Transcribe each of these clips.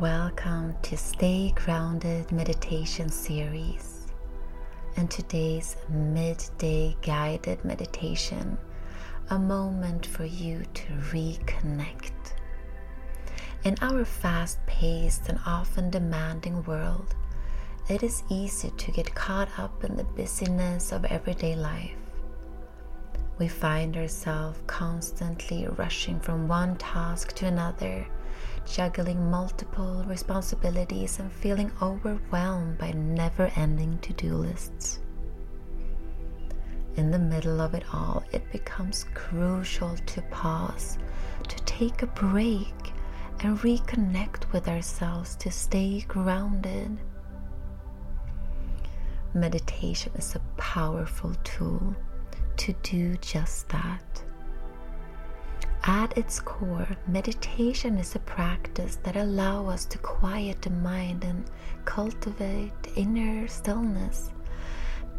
Welcome to Stay Grounded Meditation Series and today's midday guided meditation, a moment for you to reconnect. In our fast paced and often demanding world, it is easy to get caught up in the busyness of everyday life. We find ourselves constantly rushing from one task to another juggling multiple responsibilities and feeling overwhelmed by never ending to do lists. In the middle of it all, it becomes crucial to pause, to take a break, and reconnect with ourselves to stay grounded. Meditation is a powerful tool to do just that. At its core, meditation is a practice that allows us to quiet the mind and cultivate inner stillness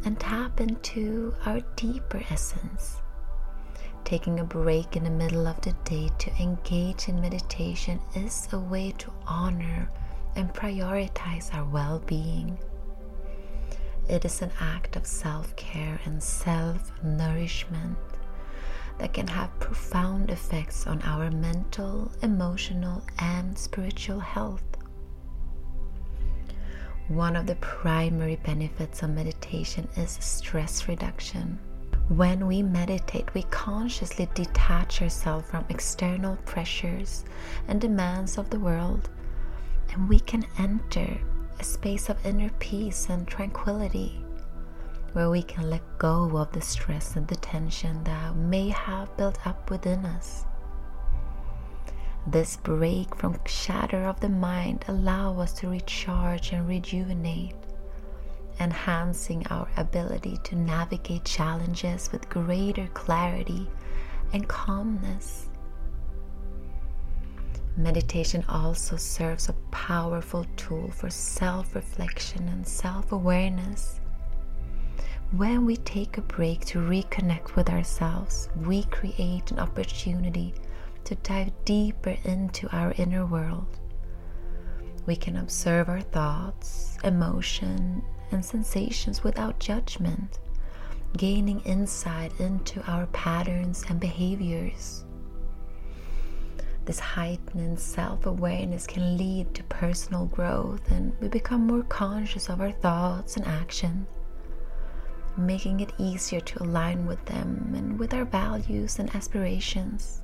and tap into our deeper essence. Taking a break in the middle of the day to engage in meditation is a way to honor and prioritize our well being. It is an act of self care and self nourishment that can have profound effects on our mental, emotional, and spiritual health. One of the primary benefits of meditation is stress reduction. When we meditate, we consciously detach ourselves from external pressures and demands of the world, and we can enter a space of inner peace and tranquility where we can let go of the stress and the tension that may have built up within us. This break from chatter of the mind allow us to recharge and rejuvenate, enhancing our ability to navigate challenges with greater clarity and calmness. Meditation also serves a powerful tool for self reflection and self awareness when we take a break to reconnect with ourselves, we create an opportunity to dive deeper into our inner world. We can observe our thoughts, emotion, and sensations without judgment, gaining insight into our patterns and behaviors. This heightened self awareness can lead to personal growth, and we become more conscious of our thoughts and actions making it easier to align with them and with our values and aspirations.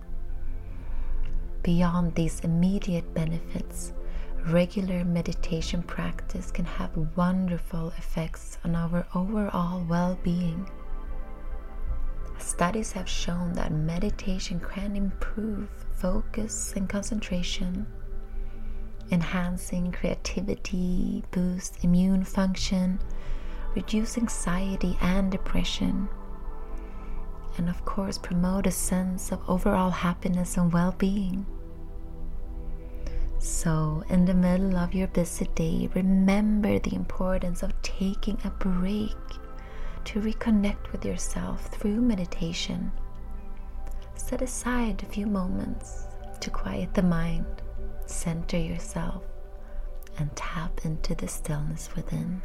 Beyond these immediate benefits, regular meditation practice can have wonderful effects on our overall well being. Studies have shown that meditation can improve focus and concentration, enhancing creativity, boost immune function, reduce anxiety and depression, and of course, promote a sense of overall happiness and well being. So, in the middle of your busy day, remember the importance of taking a break to reconnect with yourself through meditation. Set aside a few moments to quiet the mind, center yourself, and tap into the stillness within.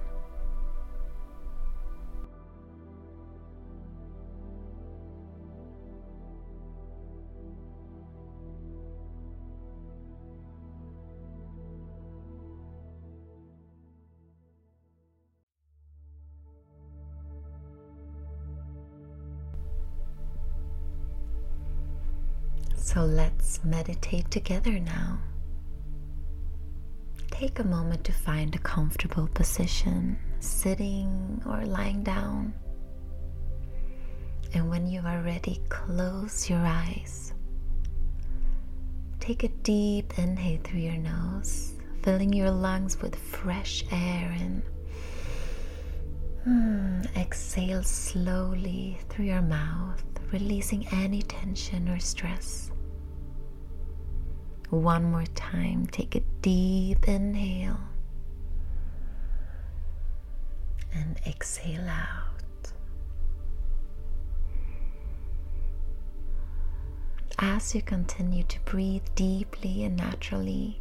So let's meditate together now. Take a moment to find a comfortable position, sitting or lying down. And when you are ready, close your eyes. Take a deep inhale through your nose, filling your lungs with fresh air and hmm, exhale slowly through your mouth, releasing any tension or stress. One more time, take a deep inhale and exhale out. As you continue to breathe deeply and naturally,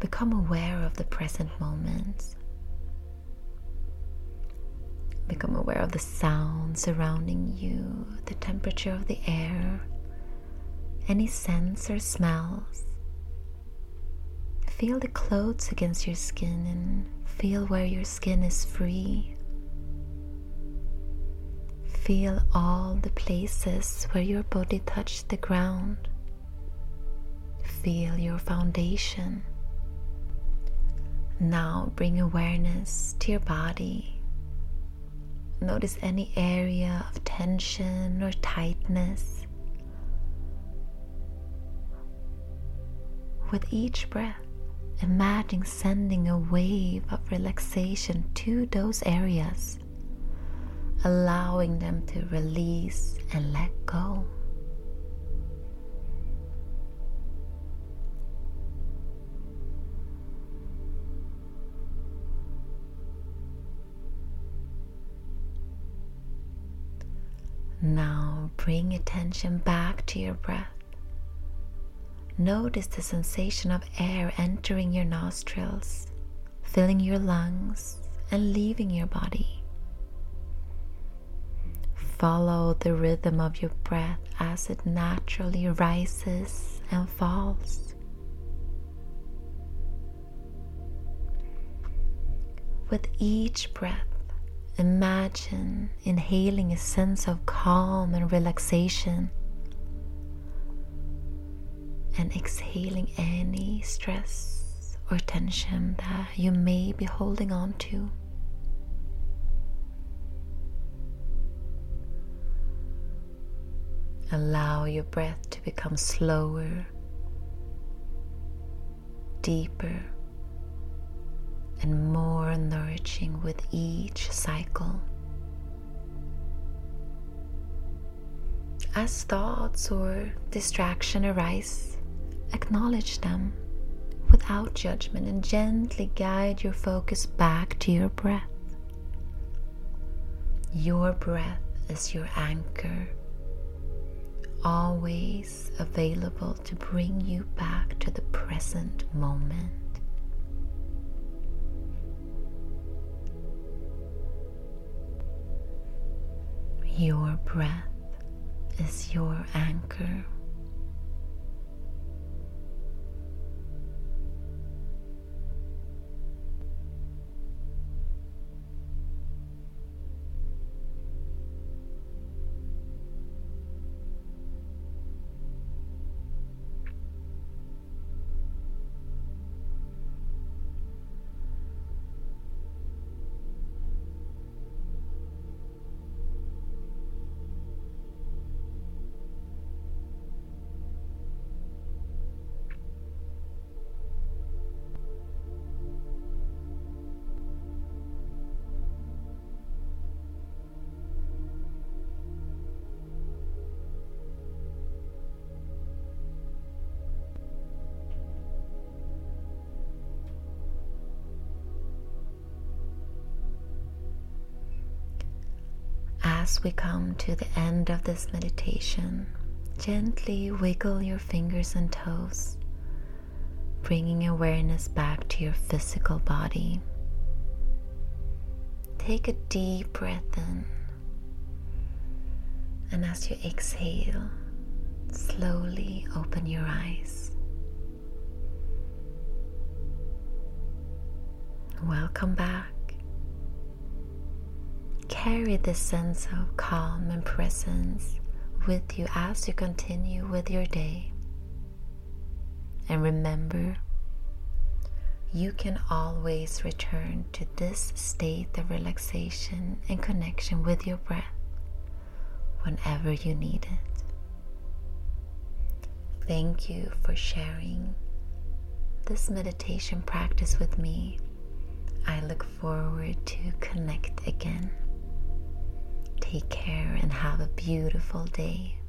Become aware of the present moment. Become aware of the sound surrounding you, the temperature of the air, any scents or smells. Feel the clothes against your skin and feel where your skin is free. Feel all the places where your body touched the ground. Feel your foundation. Now bring awareness to your body. Notice any area of tension or tightness. With each breath, imagine sending a wave of relaxation to those areas, allowing them to release and let go. Now bring attention back to your breath. Notice the sensation of air entering your nostrils, filling your lungs, and leaving your body. Follow the rhythm of your breath as it naturally rises and falls. With each breath, Imagine inhaling a sense of calm and relaxation and exhaling any stress or tension that you may be holding on to. Allow your breath to become slower, deeper and more nourishing with each cycle. As thoughts or distraction arise, acknowledge them without judgment and gently guide your focus back to your breath. Your breath is your anchor, always available to bring you back to the present moment. Your breath is your anchor. As we come to the end of this meditation, gently wiggle your fingers and toes, bringing awareness back to your physical body. Take a deep breath in, and as you exhale, slowly open your eyes. Welcome back carry this sense of calm and presence with you as you continue with your day. And remember, you can always return to this state of relaxation and connection with your breath whenever you need it. Thank you for sharing this meditation practice with me. I look forward to connect again. Take care and have a beautiful day.